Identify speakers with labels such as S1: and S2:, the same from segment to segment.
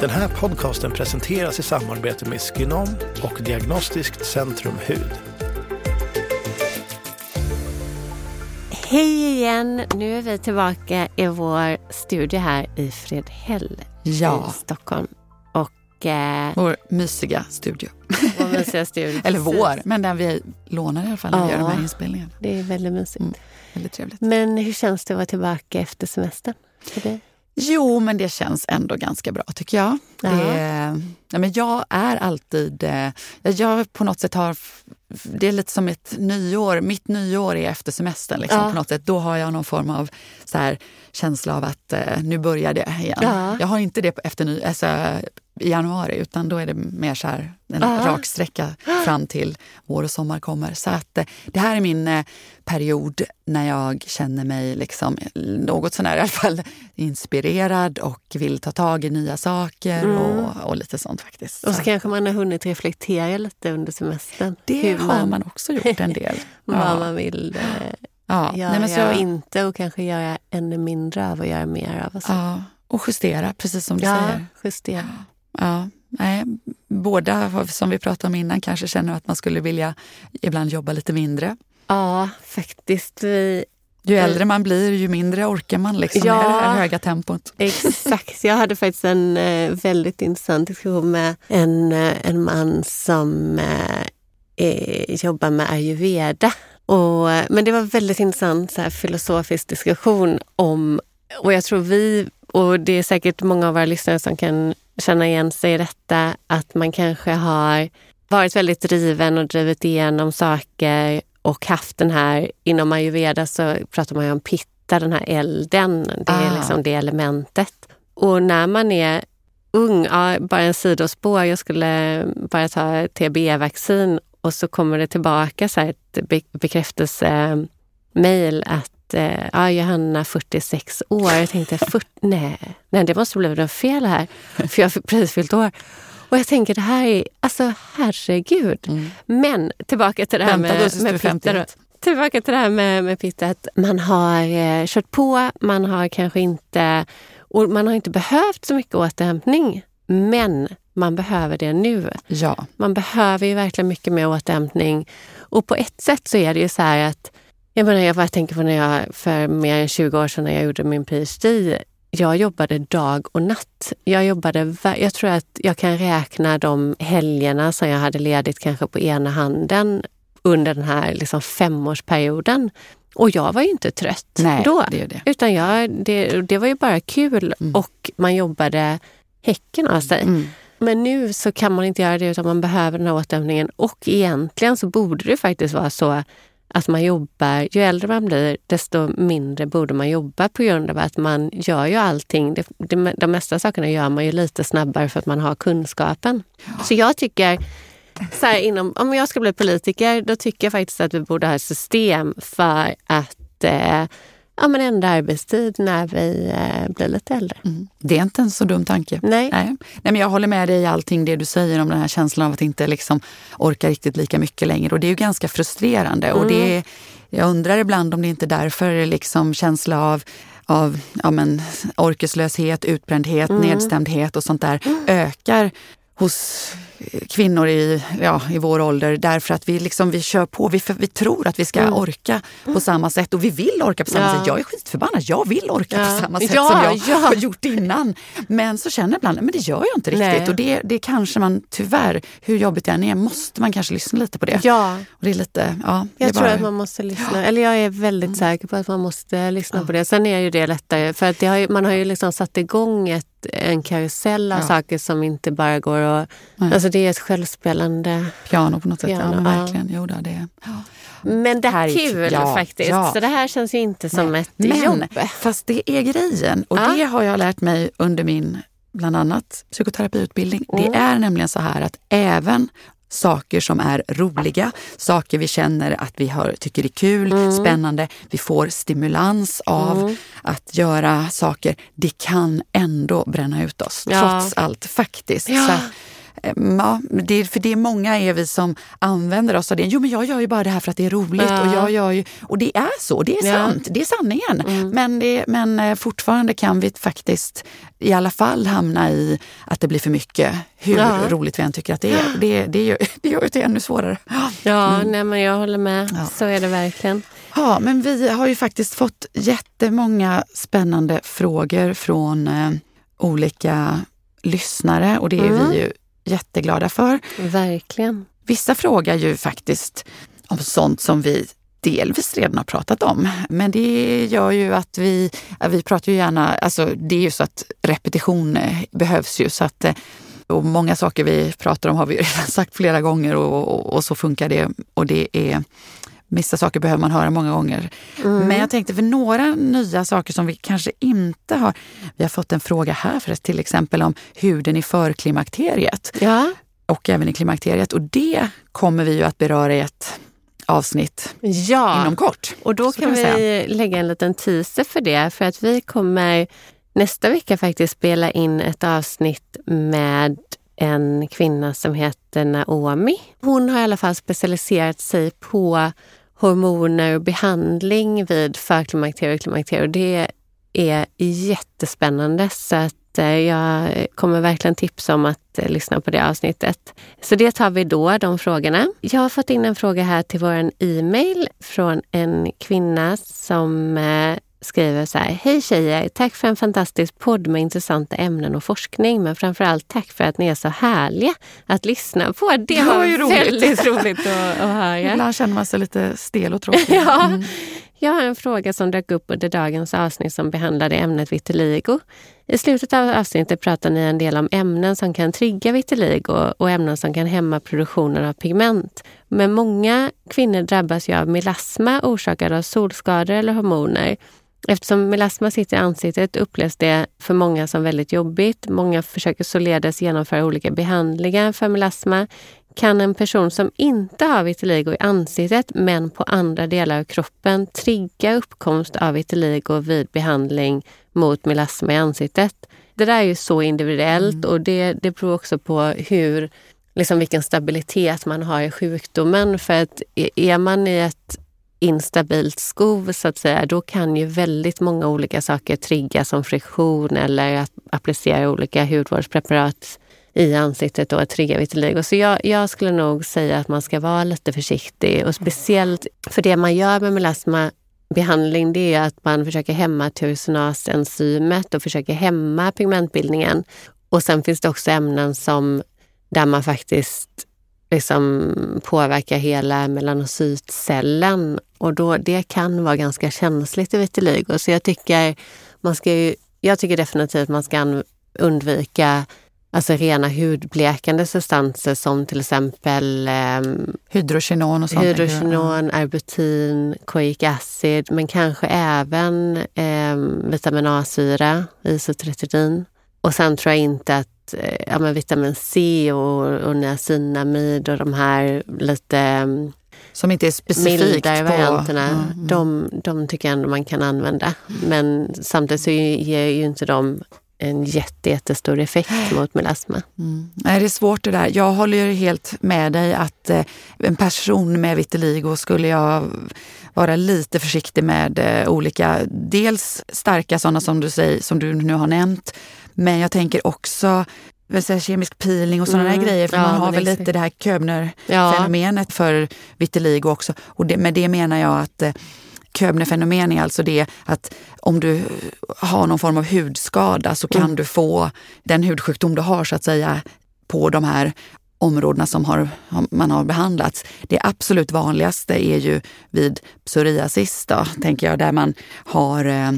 S1: Den här podcasten presenteras i samarbete med Skinom och Diagnostiskt Centrum Hud.
S2: Hej igen! Nu är vi tillbaka i vår studio här i Fredhäll
S3: Ja.
S2: i Stockholm. Och eh,
S3: Vår mysiga studio.
S2: vår mysiga studio.
S3: Eller vår, men den vi lånar i alla fall när vi
S2: Ja.
S3: gör de här inspelningarna.
S2: Det är väldigt mysigt.
S3: Mm. Väldigt trevligt.
S2: Men hur känns det att vara tillbaka efter semestern? För dig?
S3: Jo, men det känns ändå ganska bra tycker jag.
S2: Ja.
S3: Det, ja, men jag är alltid... eh, Jag på något sätt har... Det är lite som ett nyår. Mitt nyår är efter semestern. Liksom,
S2: Ja.
S3: på något sätt. Då har jag någon form av så här, känsla av att eh, nu börjar det igen.
S2: Ja.
S3: Jag har inte det efter ny, alltså, i januari utan då är det mer så här, en
S2: Ja.
S3: rak sträcka fram till vår och sommar kommer. Så att, eh, det här är min eh, period när jag känner mig liksom, något sånär i alla fall inspirerad och vill ta tag i nya saker och, och lite sånt faktiskt.
S2: Mm. Och så
S3: Så
S2: kanske man har hunnit reflektera lite under semestern.
S3: det har man också gjort en del.
S2: vad man vill eh,
S3: ja.
S2: göra
S3: Nej, men så,
S2: och inte och kanske göra ännu mindre av och göra mer av. Och så.
S3: ja, och justera, precis som du
S2: ja,
S3: säger.
S2: justera.
S3: Ja, nej, båda, som vi pratade om innan, kanske känner att man skulle vilja ibland jobba lite mindre.
S2: Ja, faktiskt. Vi,
S3: Ju äldre man blir, ju mindre orkar man liksom
S2: Ja.
S3: med det här höga tempot.
S2: Exakt. Jag hade faktiskt en eh, väldigt intressant diskussion med en, eh, en man som eh, eh, jobbar med ayurveda. Och, men det var väldigt intressant så här, filosofisk diskussion om, och jag tror vi, och det är säkert många av våra lyssnare som kan känna igen sig i detta, att man kanske har varit väldigt driven och drivit igenom saker och haft den här, inom ayurveda så pratar man ju om pitta, den här elden, det är
S3: Ah.
S2: liksom det elementet. Och när man är ung, ja, bara en sidospår, jag skulle bara ta TBE-vaccin och så kommer det tillbaka så ett be- bekräftelsemail att eh, ja, Johanna 46 år. Jag tänkte, 40, nej, nej, det måste bli något fel här, för jag har precis fyllt år. Och jag tänker det här är, alltså herregud. Men tillbaka till det här
S3: Mm. Vänta
S2: med, med.
S3: 51.
S2: Tillbaka till det här med, med. Att man har eh, kört på, man har kanske inte, och man har inte behövt så mycket återhämtning. Men man behöver det nu.
S3: Ja,
S2: Man behöver ju verkligen mycket mer återhämtning. Och på ett sätt så är det ju så här att, jag menar jag bara tänker på när jag för mer än 20 år sedan när jag gjorde min PhD. Jag jobbade dag och natt. Jag, jobbade, jag tror att jag kan räkna de helgerna som jag hade ledigt kanske på ena handen under den här liksom femårsperioden. Och jag var ju inte trött
S3: nej,
S2: då.
S3: det det.
S2: Utan jag, det, det var ju bara kul
S3: Mm.
S2: och man jobbade häcken av sig.
S3: Mm.
S2: Men nu så kan man inte göra det utan man behöver den här återhämtningen. Och egentligen så borde det faktiskt vara så att man jobbar, ju äldre man blir desto mindre borde man jobba på grund av att man gör ju allting. Det, det, de mesta sakerna gör man ju lite snabbare för att man har kunskapen. Så jag tycker, så här, inom, om jag ska bli politiker, då tycker jag faktiskt att vi borde ha ett system för att eh, ja, men ändra arbetstid när vi eh, blir lite äldre.
S3: Mm. Det är inte en så dum tanke.
S2: Nej.
S3: Nej. Nej, men jag håller med dig i allting det du säger om den här känslan av att inte liksom orka riktigt lika mycket längre. Och det är ju ganska frustrerande. Och det är, jag undrar ibland om det inte därför liksom känsla av av ja, men, orkeslöshet, utbrändhet, nedstämdhet och sånt där ökar hos kvinnor i, ja, i vår ålder därför att vi, liksom, vi kör på. Vi, vi tror att vi ska orka på samma sätt och vi vill orka på samma
S2: Ja.
S3: sätt. Jag är skitförbannad. Jag vill orka
S2: Ja.
S3: på samma sätt som jag
S2: ja.
S3: har gjort innan. Men så känner jag ibland, men det gör jag inte riktigt.
S2: Nej.
S3: Och det, det kanske man tyvärr, hur jobbigt det än är, måste man kanske lyssna lite på det.
S2: Ja,
S3: Och det är lite, ja,
S2: jag
S3: är
S2: tror
S3: bara-
S2: att man måste lyssna. Eller jag är väldigt säker på att man måste lyssna på det. Sen är ju det lättare för att har ju, man har ju liksom satt igång ett, en karusell av saker som inte bara går att... Alltså det är ett självspelande...
S3: Piano på något sätt.
S2: Piano,
S3: ja, men
S2: ja.
S3: verkligen. Jo, då, det, ja.
S2: Men det här är
S3: är
S2: kul
S3: ja,
S2: faktiskt.
S3: ja.
S2: Så det här känns ju inte som ett
S3: Men,
S2: jobb.
S3: fast det är grejen. Och
S2: Ja.
S3: det har jag lärt mig under min bland annat psykoterapiutbildning.
S2: Mm.
S3: Det är nämligen så här att även saker som är roliga, saker vi känner att vi har, tycker är kul,
S2: Mm.
S3: spännande, vi får stimulans av att göra saker. Det kan ändå bränna ut oss,
S2: Ja.
S3: trots allt faktiskt.
S2: Ja.
S3: Så, ja, det, för det är många är vi som använder oss av det. Jo men jag gör ju bara det här för att det är roligt.
S2: Ja.
S3: Och, jag gör ju, och det är så, det är
S2: Ja.
S3: sant, det är sanningen.
S2: Mm.
S3: Men, det, men eh, fortfarande kan vi faktiskt i alla fall hamna i att det blir för mycket. Hur
S2: Ja.
S3: roligt vi än tycker att det är. Det, det, gör, det gör det ännu svårare.
S2: Ja, nej, men jag håller med.
S3: Mm.
S2: Så är det verkligen.
S3: Ja, men vi har ju faktiskt fått jättemånga spännande frågor från eh, olika lyssnare och det är
S2: Mm.
S3: vi ju jätteglada för.
S2: Verkligen.
S3: Vissa frågar ju faktiskt om sånt som vi delvis redan har pratat om. Men det gör ju att vi, vi pratar ju gärna, alltså det är ju så att repetition eh, behövs ju så att eh, och många saker vi pratar om har vi redan sagt flera gånger och, och, och så funkar det. Och det är, vissa saker behöver man höra många gånger.
S2: Mm.
S3: Men jag tänkte för några nya saker som vi kanske inte har. Vi har fått en fråga här för till exempel om huden i förklimakteriet
S2: Ja,
S3: och även i klimakteriet. Och det kommer vi ju att beröra i ett avsnitt
S2: ja.
S3: inom kort.
S2: och då kan
S3: kan vi
S2: vi lägga en liten teaser för det. För att vi kommer nästa vecka faktiskt spela in ett avsnitt med en kvinna som heter Naomi. Hon har i alla fall specialiserat sig på hormoner och behandling vid förklimakterie och klimakterie. Och det är jättespännande så att eh, jag kommer verkligen tipsa om att eh, lyssna på det avsnittet. Så det tar vi då, de frågorna. Jag har fått in en fråga här till vår e-mail från en kvinna som eh, skriver så här. Hej tjejer! Tack för en fantastisk podd med intressanta ämnen och forskning. Men framför allt tack för att ni är så härliga att lyssna på. Det
S3: Det
S2: var
S3: var roligt.
S2: väldigt roligt att, att höra.
S3: Ibland känner man sig lite stel och tråkig.
S2: Ja.
S3: Mm.
S2: Jag har en fråga som dök upp under dagens avsnitt som behandlade ämnet vitiligo. I slutet av avsnittet pratar ni en del om ämnen som kan trigga vitiligo och ämnen som kan hämma produktionen av pigment. Men många kvinnor drabbas ju av melasma orsakad av solskador eller hormoner. Eftersom melasma sitter i ansiktet upplevs det för många som väldigt jobbigt. Många försöker således genomföra olika behandlingar för melasma. Kan en person som inte har vitiligo i ansiktet men på andra delar av kroppen trigga uppkomst av vitiligo vid behandling mot melasma i ansiktet? Det där är ju så individuellt och det, det beror också på hur, liksom vilken stabilitet man har i sjukdomen. För att är man i ett instabilt skov så att säga, då kan ju väldigt många olika saker trigga som friktion eller att applicera olika hudvårdspreparat i ansiktet och trigga vitiligo. Så jag, jag skulle nog säga att man ska vara lite försiktig och speciellt för det man gör med melasma behandling det är att man försöker hämma tyrosinase-enzymet och försöker hämma pigmentbildningen. Och sen finns det också ämnen som där man faktiskt liksom påverkar hela melanocytcellen och då, det kan vara ganska känsligt i vitiligo. Så jag tycker, man ska ju, jag tycker definitivt man ska undvika alltså rena hudblekande substanser som till exempel eh,
S3: Hydrokinon och sånt.
S2: hydrokinon, arbutin, koic acid men kanske även eh, vitamin A-syra, isotretinoin. Och sen tror jag inte att eh, ja, men vitamin C och, och niacinamid och de här lite mm,
S3: Som inte är specifikt
S2: mildare
S3: på...
S2: varianterna,
S3: Ja, mm.
S2: de, de tycker jag ändå man kan använda. Men samtidigt så ger ju inte de en jätte, jättestor effekt mot melasma.
S3: Mm. Nej, det är svårt det där. Jag håller ju helt med dig att eh, en person med vitiligo skulle jag vara lite försiktig med eh, olika, dels starka sådana som du säger, som du nu har nämnt. Men jag tänker också säga, kemisk peeling och sådana
S2: Mm.
S3: där grejer. För
S2: Ja,
S3: man har väl lite det här Köbner-fenomenet för vitiligo också. Och det, med det menar jag att eh, Köbner-fenomen är alltså det att om du har någon form av hudskada så kan
S2: Mm.
S3: du få den hudsjukdom du har så att säga på de här områdena som har, man har behandlats. Det absolut vanligaste är ju vid psoriasis, då, tänker jag, där man har eh,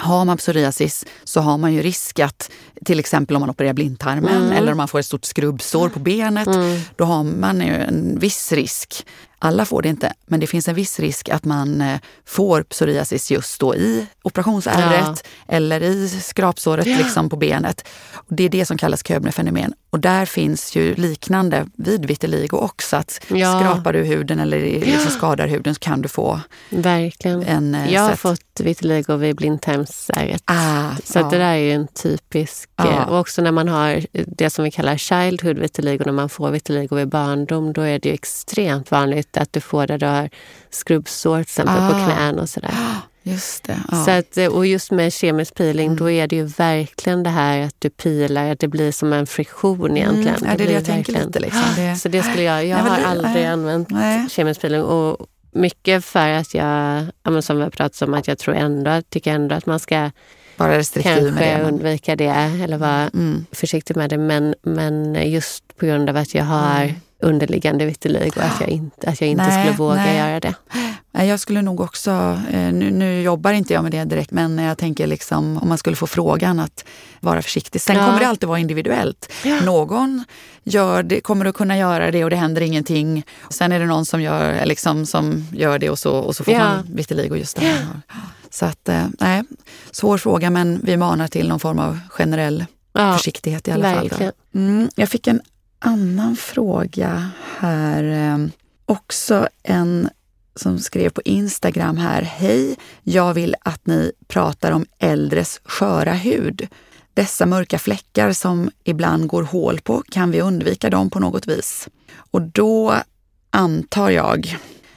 S3: har man psoriasis så har man ju risk att till exempel om man opererar blindtarmen
S2: Mm.
S3: eller om man får ett stort skrubbsår på benet,
S2: Mm.
S3: då har man ju en viss risk Alla får det inte, men det finns en viss risk att man eh, får psoriasis just då i operationsärret ja. eller i skrapsåret ja. liksom på benet. Det är det som kallas Köbner-fenomen. Och där finns ju liknande vid vitiligo också. Att ja. Skrapar du huden eller liksom skadar huden så kan du få
S2: Verkligen.
S3: en...
S2: Eh, Jag har fått vitiligo vid blindtarmsärret. Ah, så ja. det där är ju en typisk... Ja. Eh, och också när man har det som vi kallar childhood vitiligo, när man får vitiligo vid barndom, då är det ju extremt vanligt att du får det du har skrubbsår till exempel ah. på knän och sådär.
S3: Just det. Ja.
S2: Så att, och just med kemisk peeling, mm. då är det ju verkligen det här att du pilar, att det blir som en friktion egentligen.
S3: Mm. Ja, det är det jag tänker lite. Liksom. Det...
S2: Så det skulle jag, jag Nej, har det, aldrig äh, använt nej. kemisk peeling. Och mycket för att jag, som vi har pratat om, att jag tror ändå, tycker ändå att man ska
S3: vara restriktiv
S2: med det. undvika det eller vara mm. försiktig med det. Men, men just på grund av att jag har mm. Underliggande vitiligo, att jag inte, att jag inte nej, skulle våga nej. göra det.
S3: Jag skulle nog också, eh, nu, nu, jobbar inte jag med det direkt, men jag tänker liksom om man skulle få frågan att vara försiktig. Sen ja. kommer det alltid vara individuellt. Ja. Någon gör det, kommer att kunna göra det och det händer ingenting. Sen är det någon som gör, liksom, som gör det och så, och så får ja. man vitiligo just det. Ja. Så att, eh, nej, svår fråga men vi manar till någon form av generell försiktighet i alla verkligen. fall. Mm, jag fick en annan fråga här. Ehm, också en som skrev på Instagram här. Hej! Jag vill att ni pratar om äldres sköra hud. Dessa mörka fläckar som ibland går hål på, kan vi undvika dem på något vis? Och då antar jag,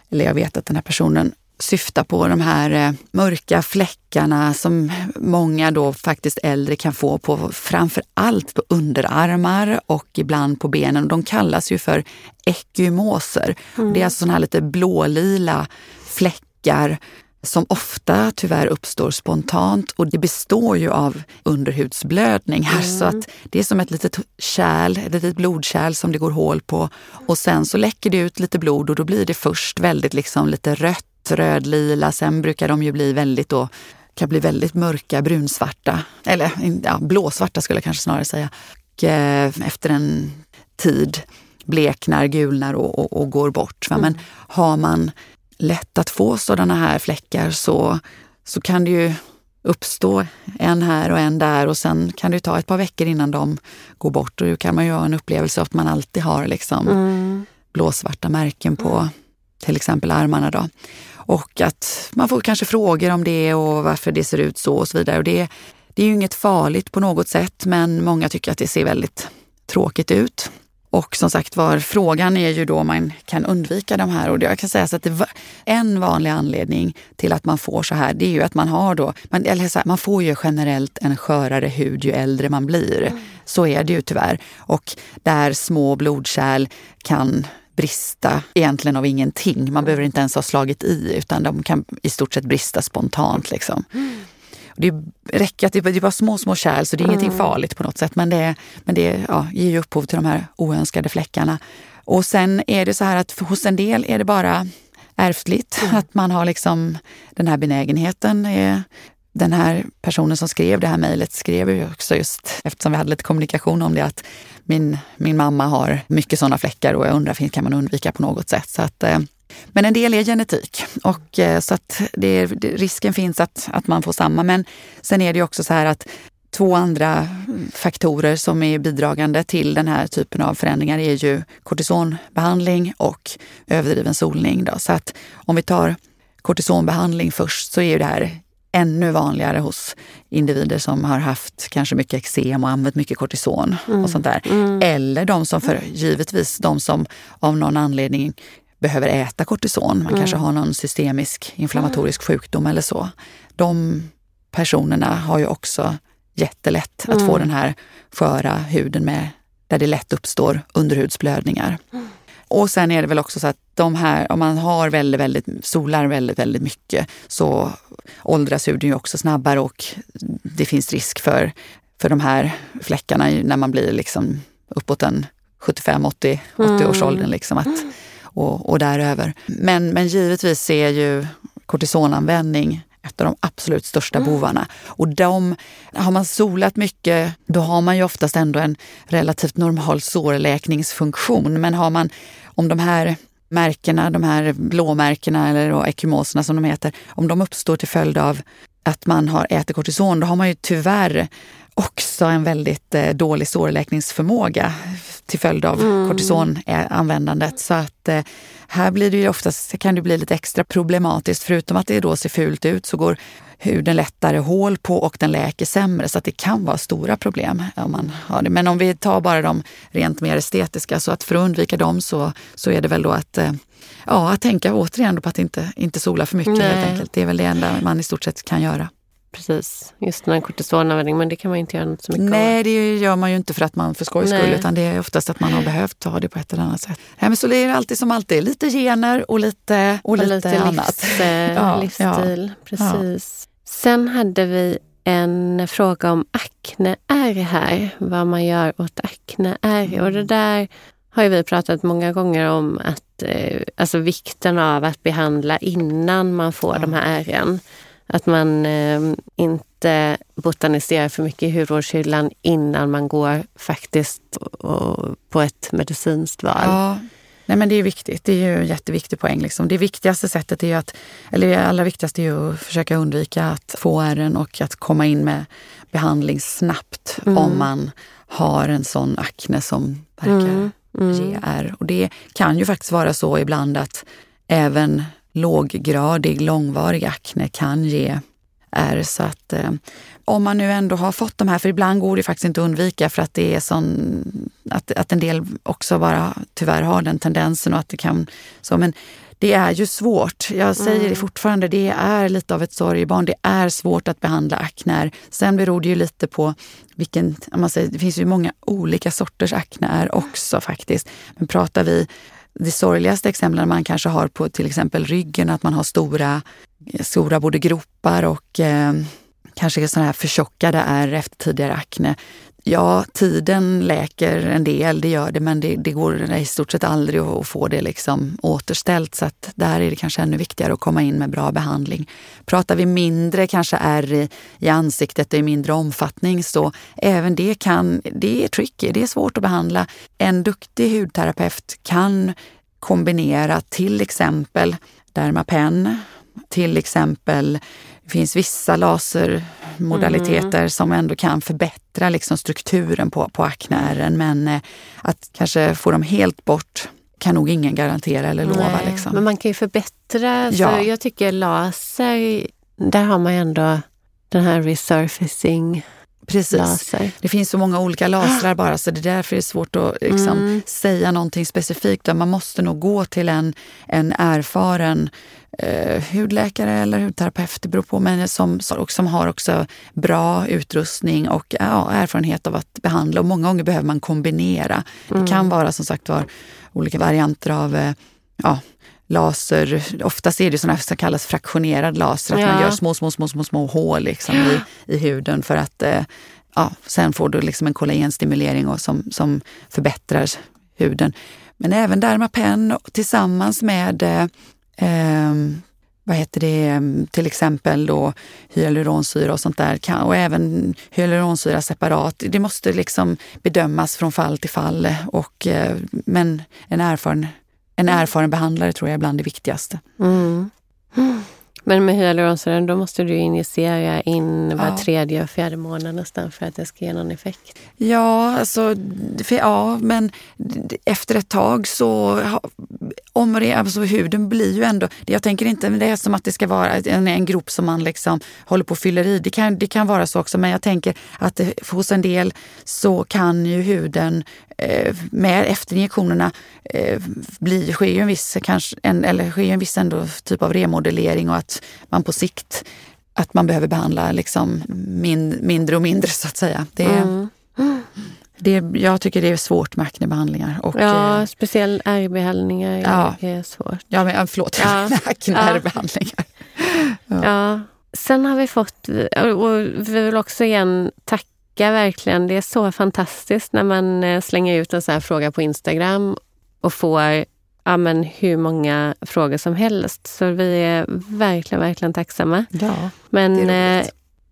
S3: eller jag vet att den här personen syftar på de här eh, mörka fläckarna som många då faktiskt äldre kan få på framför allt på underarmar och ibland på benen. De kallas ju för ekymoser. Mm. Det är alltså sådana här lite blålila fläckar som ofta tyvärr uppstår spontant och det består ju av underhudsblödning här. Mm. Så att det är som ett litet kärl, ett litet blodkärl som det går hål på. Och sen så läcker det ut lite blod och då blir det först väldigt liksom lite rött rödlila. Sen brukar de ju bli väldigt då, kan bli väldigt mörka, brunsvarta. Eller ja, blåsvarta skulle jag kanske snarare säga. Och, eh, efter en tid bleknar, gulnar och, och, och går bort. Mm. Men har man lätt att få sådana här fläckar så, så kan det ju uppstå en här och en där och sen kan det ta ett par veckor innan de går bort. Och då kan man ju ha en upplevelse av att man alltid har liksom mm. blåsvarta märken på till exempel armarna. Då. Och att man får kanske frågor om det och varför det ser ut så och så vidare. Och det, det är ju inget farligt på något sätt, men många tycker att det ser väldigt tråkigt ut. Och som sagt var, frågan är ju då om man kan undvika de här. Och jag kan säga så att det, en vanlig anledning till att man får så här, det är ju att man har då, man, eller så här, man får ju generellt en skörare hud ju äldre man blir. Mm. Så är det ju tyvärr. Och där små blodkärl kan brista egentligen av ingenting. Man behöver inte ens ha slagit i utan de kan i stort sett brista spontant. Liksom. Mm. Det räcker att det är bara små, små kärl så det är mm. ingenting farligt på något sätt. Men det, men det ja, ger ju upphov till de här oönskade fläckarna. Och sen är det så här att hos en del är det bara ärftligt. Mm. Att man har liksom den här benägenheten. Den här personen som skrev det här mejlet skrev ju också just eftersom vi hade lite kommunikation om det att min, min mamma har mycket sådana fläckar och jag undrar, kan man undvika på något sätt? Så att, eh, men en del är genetik och eh, så att det, risken finns att, att man får samma. Men sen är det också så här att två andra faktorer som är bidragande till den här typen av förändringar är ju kortisonbehandling och överdriven solning. Då. Så att om vi tar kortisonbehandling först så är ju det här ännu vanligare hos individer som har haft kanske mycket eksem och använt mycket kortison mm. och sånt där. Mm. Eller de som, för, givetvis de som av någon anledning behöver äta kortison. Man mm. kanske har någon systemisk inflammatorisk mm. sjukdom eller så. De personerna har ju också jättelätt att få mm. den här sköra huden med, där det lätt uppstår underhudsblödningar. Mm. Och sen är det väl också så att de här, om man har väldigt, väldigt, solar väldigt, väldigt mycket så åldras huden ju också snabbare och det finns risk för, för de här fläckarna när man blir liksom uppåt en 75, 80, 80 års åldern liksom att, och, och däröver. Men, men givetvis är ju kortisonanvändning ett av de absolut största mm. bovarna. Och de, har man solat mycket, då har man ju oftast ändå en relativt normal sårläkningsfunktion. Men har man, om de här märkena, de här blåmärkena eller ekymoserna som de heter, om de uppstår till följd av att man har ätit kortison, då har man ju tyvärr också en väldigt eh, dålig sårläkningsförmåga till följd av mm. kortisonanvändandet. Så att eh, här blir det ju oftast, kan det bli lite extra problematiskt. Förutom att det då ser fult ut så går huden lättare hål på och den läker sämre. Så att det kan vara stora problem om man har det. Men om vi tar bara de rent mer estetiska, så att för att undvika dem så, så är det väl då att eh, Ja, att tänka återigen på att inte, inte sola för mycket Nej. helt enkelt. Det är väl det enda man i stort sett kan göra.
S2: Precis, just den här men det kan man inte göra något så mycket
S3: Nej, av. det gör man ju inte för att man för skojs skull, utan det är oftast att man har behövt ta det på ett eller annat sätt. Nej, men så det är alltid som alltid, lite gener och lite, och, och lite, lite annat. Livs,
S2: ja, livsstil, ja, precis. Ja. Sen hade vi en fråga om akneärr här, vad man gör åt akneärr. Och det där har ju vi pratat många gånger om, att, eh, alltså vikten av att behandla innan man får ja. de här ärren. Att man eh, inte botaniserar för mycket i hudvårdshyllan innan man går faktiskt och, på ett medicinskt val.
S3: Ja. Nej, men det är viktigt. Det är ju en jätteviktig poäng. Liksom. Det viktigaste sättet är ju att, eller det allra viktigaste är att försöka undvika att få ärren och att komma in med behandling snabbt mm. om man har en sån akne som verkar mm. Mm. ge ärr. Och det kan ju faktiskt vara så ibland att även låggradig, långvarig akne kan ge ärr. Så att eh, om man nu ändå har fått de här, för ibland går det faktiskt inte att undvika för att det är sån, att, att en del också bara tyvärr har den tendensen och att det kan så. Men det är ju svårt. Jag säger mm. det fortfarande, det är lite av ett sorgebarn. Det är svårt att behandla akne. Sen beror det ju lite på vilken, man säger, det finns ju många olika sorters akne också faktiskt. Men pratar vi det sorgligaste exemplen man kanske har på till exempel ryggen, att man har stora, eh, stora både gropar och eh, kanske sådana här förtjockade ärr efter tidigare akne. Ja, tiden läker en del, det gör det, men det, det går i stort sett aldrig att få det liksom återställt. Så att där är det kanske ännu viktigare att komma in med bra behandling. Pratar vi mindre kanske ärr i, i ansiktet och i mindre omfattning så även det kan, det är tricky, det är svårt att behandla. En duktig hudterapeut kan kombinera till exempel Dermapen, till exempel det finns vissa lasermodaliteter mm. som ändå kan förbättra liksom strukturen på, på aknären men eh, att kanske få dem helt bort kan nog ingen garantera eller lova. Nej, liksom.
S2: Men man kan ju förbättra. Ja. jag tycker laser, där har man ändå den här resurfacing
S3: Precis. Laser. Det finns så många olika lasrar bara så det är därför det är svårt att liksom, mm. säga någonting specifikt. Man måste nog gå till en, en erfaren eh, hudläkare eller hudterapeut, det beror på, men som, och som har också bra utrustning och ja, erfarenhet av att behandla. Och många gånger behöver man kombinera. Mm. Det kan vara som sagt var olika varianter av eh, ja, laser. Oftast är det sådana som kallas fraktionerad laser, att ja. man gör små, små, små, små, små hål liksom i, i huden för att eh, ja, sen får du liksom en kollagenstimulering och som, som förbättrar huden. Men även Dermapen tillsammans med eh, ehm, vad heter det, till exempel då hyaluronsyra och sånt där. Och även hyaluronsyra separat. Det måste liksom bedömas från fall till fall. Och, eh, men en erfaren en erfaren behandlare tror jag är bland det viktigaste. Mm.
S2: Men med hyaluronsyran då måste du injicera in var ja. tredje och fjärde månad nästan för att det ska ge någon effekt?
S3: Ja, alltså, för, ja men efter ett tag så om det, alltså huden blir ju ändå, jag tänker inte det är som att det ska vara en, en grop som man liksom håller på och fyller i. Det kan, det kan vara så också men jag tänker att det, hos en del så kan ju huden eh, med efter injektionerna eh, bli, sker ju en viss, kanske, en, eller sker en viss ändå typ av remodellering och att man på sikt att man behöver behandla liksom min, mindre och mindre så att säga. Det, mm. det, jag tycker det är svårt med aknebehandlingar. Och,
S2: ja, eh, speciellt ärrbehandlingar ja, är svårt.
S3: Ja, men, förlåt, ja. akneärrbehandlingar.
S2: Ja. ja. Sen har vi fått, och vi vill också igen tacka verkligen. Det är så fantastiskt när man eh, slänger ut en sån här fråga på Instagram och får ja, men hur många frågor som helst. Så vi är verkligen, verkligen tacksamma.
S3: Ja,
S2: men eh,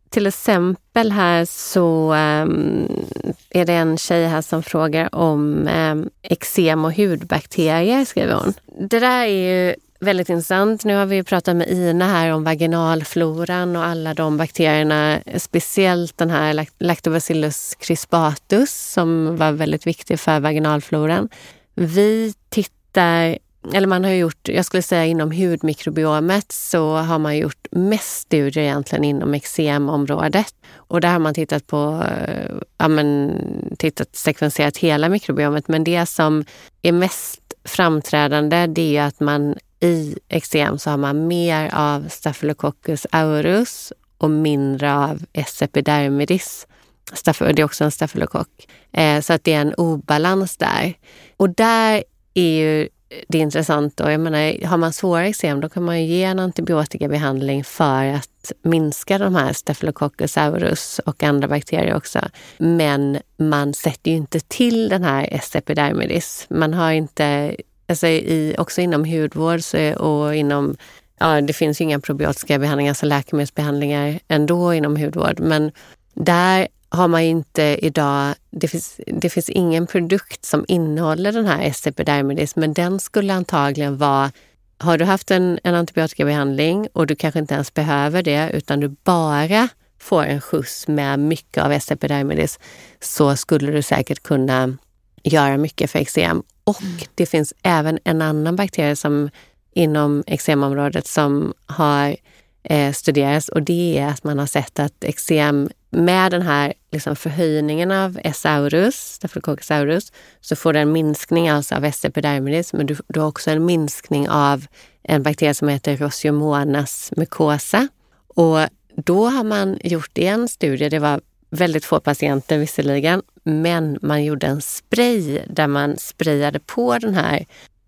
S2: till exempel här så um, är det en tjej här som frågar om um, eksem och hudbakterier, skriver hon. Det där är ju väldigt intressant. Nu har vi pratat med Ina här om vaginalfloran och alla de bakterierna, speciellt den här Lactobacillus crispatus som var väldigt viktig för vaginalfloran. Vi tittar där, eller man har gjort, jag skulle säga inom hudmikrobiomet så har man gjort mest studier egentligen inom eksemområdet. Och där har man tittat på, eh, ja men, tittat sekvenserat hela mikrobiomet. Men det som är mest framträdande det är att man i eksem så har man mer av Staphylococcus aureus och mindre av S. epidermidis. Det är också en stafylokock. Eh, så att det är en obalans där. Och där är ju det är intressant. Och jag menar, har man svåra eksem då kan man ge en antibiotikabehandling för att minska de här Staphylococcus aureus och andra bakterier också. Men man sätter ju inte till den här S. epidermidis. Man har inte, alltså i, också inom hudvård så, och inom Ja, det finns ju inga probiotiska behandlingar, alltså läkemedelsbehandlingar ändå inom hudvård. Men där har man inte idag, det finns, det finns ingen produkt som innehåller den här S. epidermidis, men den skulle antagligen vara har du haft en, en antibiotikabehandling och du kanske inte ens behöver det utan du bara får en skjuts med mycket av S. epidermidis så skulle du säkert kunna göra mycket för eksem. Och mm. det finns även en annan bakterie som inom eksemområdet som har eh, studerats och det är att man har sett att eksem med den här liksom förhöjningen av S. aureus, Staphylococcus så får du en minskning alltså av S. epidermidis, men du, du har också en minskning av en bakterie som heter Rosiomonas mucosa. Och då har man gjort en studie, det var väldigt få patienter visserligen, men man gjorde en spray där man sprayade på den här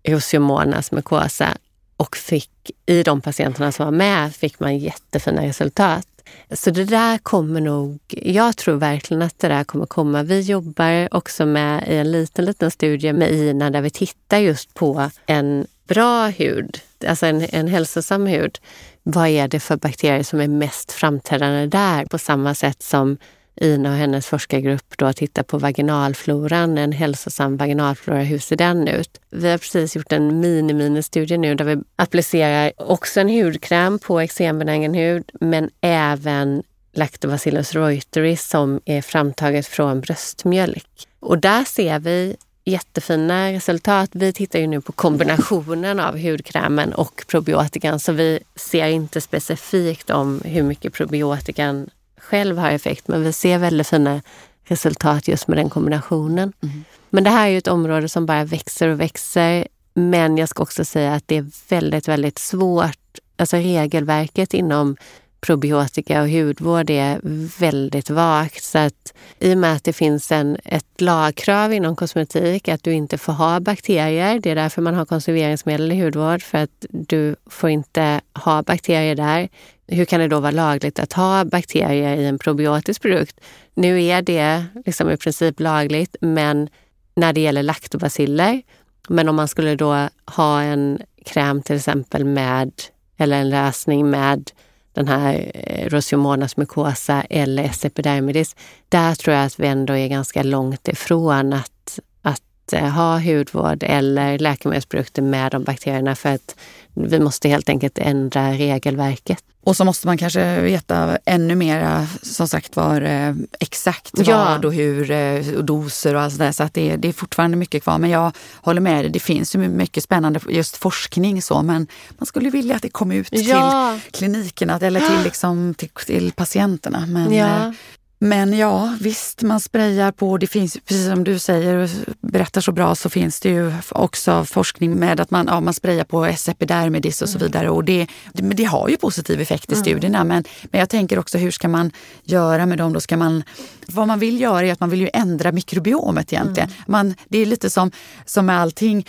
S2: Rosiomonas mucosa och fick, i de patienterna som var med fick man jättefina resultat. Så det där kommer nog, jag tror verkligen att det där kommer komma. Vi jobbar också med i en liten, liten studie med INA där vi tittar just på en bra hud, alltså en, en hälsosam hud. Vad är det för bakterier som är mest framträdande där? På samma sätt som Ina och hennes forskargrupp då tittar på vaginalfloran, en hälsosam vaginalflora, hur ser den ut? Vi har precis gjort en mini-mini-studie nu där vi applicerar också en hudkräm på eksembenägen hud, men även Lactobacillus reuteris som är framtaget från bröstmjölk. Och där ser vi jättefina resultat. Vi tittar ju nu på kombinationen av hudkrämen och probiotikan så vi ser inte specifikt om hur mycket probiotikan själv har effekt. Men vi ser väldigt fina resultat just med den kombinationen. Mm. Men det här är ju ett område som bara växer och växer. Men jag ska också säga att det är väldigt, väldigt svårt. Alltså regelverket inom probiotika och hudvård är väldigt vagt. Så att I och med att det finns en, ett lagkrav inom kosmetik att du inte får ha bakterier. Det är därför man har konserveringsmedel i hudvård, för att du får inte ha bakterier där. Hur kan det då vara lagligt att ha bakterier i en probiotisk produkt? Nu är det liksom i princip lagligt, men när det gäller laktobaciller. Men om man skulle då ha en kräm till exempel med, eller en lösning med den här eh, Rosiomonas mucosa eller S. epidermidis. Där tror jag att vi ändå är ganska långt ifrån att, att eh, ha hudvård eller läkemedelsprodukter med de bakterierna för att vi måste helt enkelt ändra regelverket.
S3: Och så måste man kanske veta ännu mer, som sagt var, eh, exakt ja. vad och hur och doser och allt sådär. Så att det, det är fortfarande mycket kvar. Men jag håller med dig, det finns ju mycket spännande just forskning så. Men man skulle vilja att det kom ut ja. till klinikerna eller till, liksom, till, till patienterna. Men ja. Men ja, visst, man sprayar på. Det finns, precis som du säger och berättar så bra, så finns det ju också forskning med att man, ja, man sprayar på S. epidermidis och så mm. vidare. Och det, det, det har ju positiv effekt i mm. studierna. Men, men jag tänker också, hur ska man göra med dem? Då ska man, vad man vill göra är att man vill ju ändra mikrobiomet egentligen. Mm. Man, det är lite som, som med allting.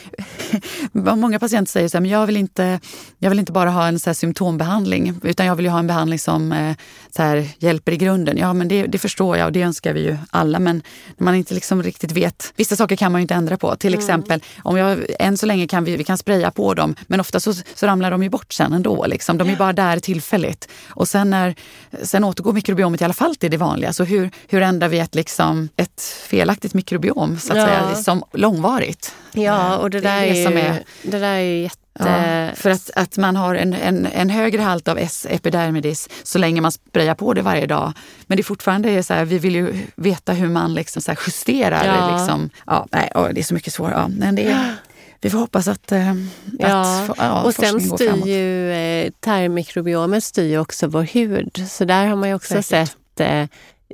S3: Många patienter säger så här, men jag vill inte, jag vill inte bara ha en så symptombehandling, utan jag vill ha en behandling som eh, så här, hjälper i grunden. Ja, men det, det förstår jag och det önskar vi ju alla. Men när man inte liksom riktigt vet. Vissa saker kan man ju inte ändra på. Till mm. exempel, om jag, än så länge kan vi, vi kan spraya på dem men ofta så, så ramlar de ju bort sen ändå. Liksom. De är bara där tillfälligt. Och sen, när, sen återgår mikrobiomet i alla fall till det vanliga. Så hur, hur ändrar vi ett, liksom, ett felaktigt mikrobiom så att ja. säga, som långvarigt?
S2: Ja, och det, det där, är, ju, är, det där är ju jätte
S3: Ja, för att, att man har en, en, en högre halt av S-epidermidis så länge man sprayar på det varje dag. Men det är fortfarande så här, vi vill ju veta hur man liksom så justerar. Ja. Liksom. Ja, nej, det är så mycket svårt. Ja, men det är, vi får hoppas att,
S2: ja. att ja, och sen styr ju eh, tarmmikrobiomet styr också vår hud. Så där har man ju också Säkert. sett eh,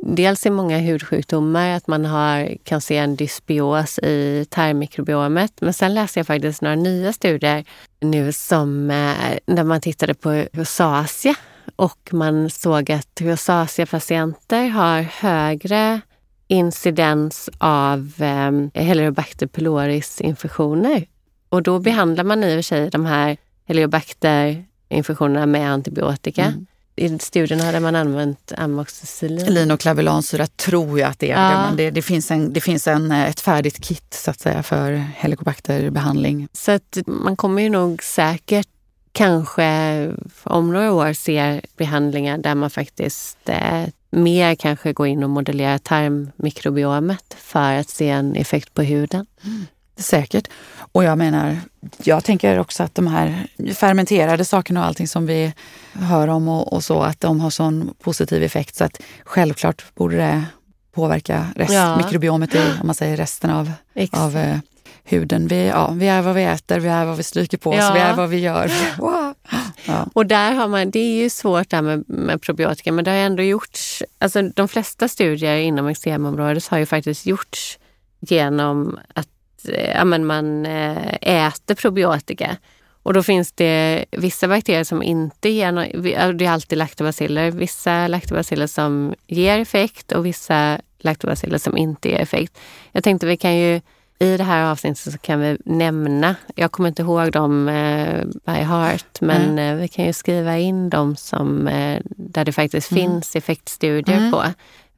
S2: dels i många hudsjukdomar att man har, kan se en dysbios i tarmmikrobiomet. Men sen läste jag faktiskt några nya studier nu som, eh, där man tittade på rosacea och man såg att rosacea-patienter har högre incidens av eh, Helicobacter pylori-infektioner. Och då behandlar man i och för sig de här Helicobacter-infektionerna med antibiotika. Mm i studien hade man använt amoxicillin.
S3: Linoklavulansyra tror jag att det är. Ja. Det, det, finns, en, det finns en, ett färdigt kit så att säga för helikobakterbehandling.
S2: Så att man kommer ju nog säkert kanske om några år se behandlingar där man faktiskt eh, mer kanske går in och modellerar tarmmikrobiomet för att se en effekt på huden.
S3: Mm. Säkert. Och jag menar, jag tänker också att de här fermenterade sakerna och allting som vi hör om och, och så, att de har sån positiv effekt så att självklart borde det påverka rest, ja. mikrobiomet i om man säger, resten av, av uh, huden. Vi, ja, vi är vad vi äter, vi är vad vi stryker på oss, ja. vi är vad vi gör. Wow.
S2: Ja. Och där har man, det är ju svårt där med, med probiotika men det har ändå gjorts, alltså de flesta studier inom eksemområdet har ju faktiskt gjorts genom att Eh, ja, men man eh, äter probiotika. Och då finns det vissa bakterier som inte ger någon, det är alltid laktobaciller, vissa laktobaciller som ger effekt och vissa laktobaciller som inte ger effekt. Jag tänkte vi kan ju i det här avsnittet så kan vi nämna, jag kommer inte ihåg dem eh, by heart, men mm. eh, vi kan ju skriva in dem som, eh, där det faktiskt mm. finns effektstudier mm. på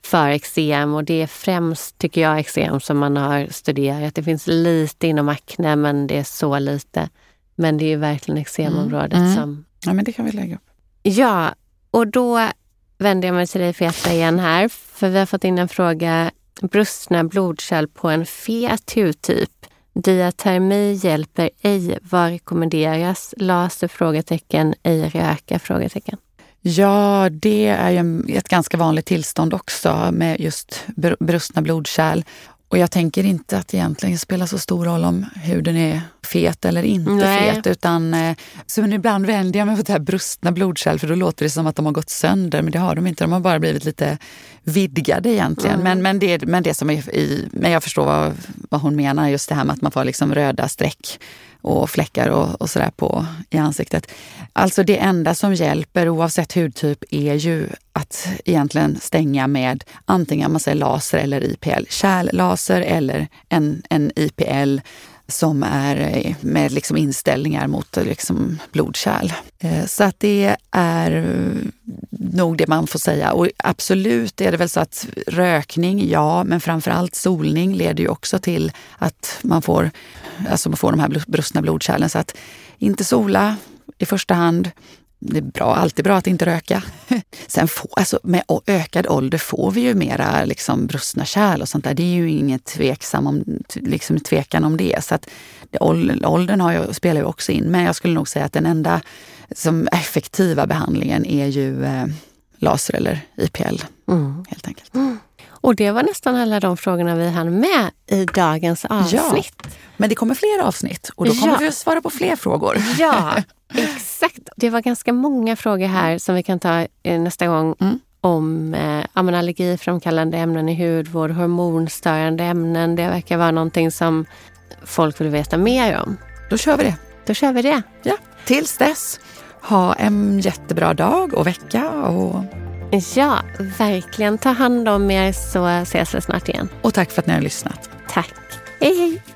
S2: för eksem och det är främst, tycker jag, eksem som man har studerat. Det finns lite inom akne, men det är så lite. Men det är verkligen eksemområdet mm. mm. som...
S3: Ja, men det kan vi lägga upp.
S2: Ja, och då vänder jag mig till dig Feta igen här, för vi har fått in en fråga. Brustna blodkärl på en fet hudtyp. Diatermi hjälper ej. Vad rekommenderas? Laser? Frågetecken. Ej röka? Frågetecken.
S3: Ja, det är ju ett ganska vanligt tillstånd också med just brustna blodkärl. Och jag tänker inte att det egentligen spelar så stor roll om huden är fet eller inte Nej. fet. Utan, eh, så men ibland vänder jag mig mot det här brustna blodkärl för då låter det som att de har gått sönder. Men det har de inte. De har bara blivit lite vidgade egentligen. Mm. Men, men, det, men det som är i, men jag förstår vad, vad hon menar. Just det här med att man får liksom röda streck och fläckar och, och sådär på i ansiktet. Alltså det enda som hjälper oavsett hudtyp är ju att egentligen stänga med antingen man säger laser eller IPL. Kärllaser eller en, en IPL som är eh, med liksom inställningar mot eh, liksom blodkärl. Eh, så att det är nog det man får säga. Och absolut är det väl så att rökning, ja, men framförallt solning leder ju också till att man får, alltså man får de här brustna blodkärlen. Så att inte sola i första hand. Det är bra, alltid bra att inte röka. Sen få, alltså med ökad ålder får vi ju mera liksom brustna kärl och sånt där. Det är ju inget tveksam om, liksom tvekan om det. Så att åldern har ju, spelar ju också in. Men jag skulle nog säga att den enda som effektiva behandlingen är ju eh, laser eller IPL. Mm. Helt enkelt. Mm.
S2: Och det var nästan alla de frågorna vi hann med i dagens avsnitt.
S3: Ja, men det kommer fler avsnitt och då kommer ja. vi att svara på fler frågor.
S2: Ja, exakt. Det var ganska många frågor här som vi kan ta eh, nästa gång. Mm om eh, allergiframkallande ämnen i hudvård, hormonstörande ämnen. Det verkar vara någonting som folk vill veta mer om.
S3: Då kör vi det.
S2: Då kör vi det.
S3: Ja, tills dess, ha en jättebra dag och vecka. Och...
S2: Ja, verkligen. Ta hand om er så ses vi snart igen.
S3: Och tack för att ni har lyssnat.
S2: Tack. Hej, hej.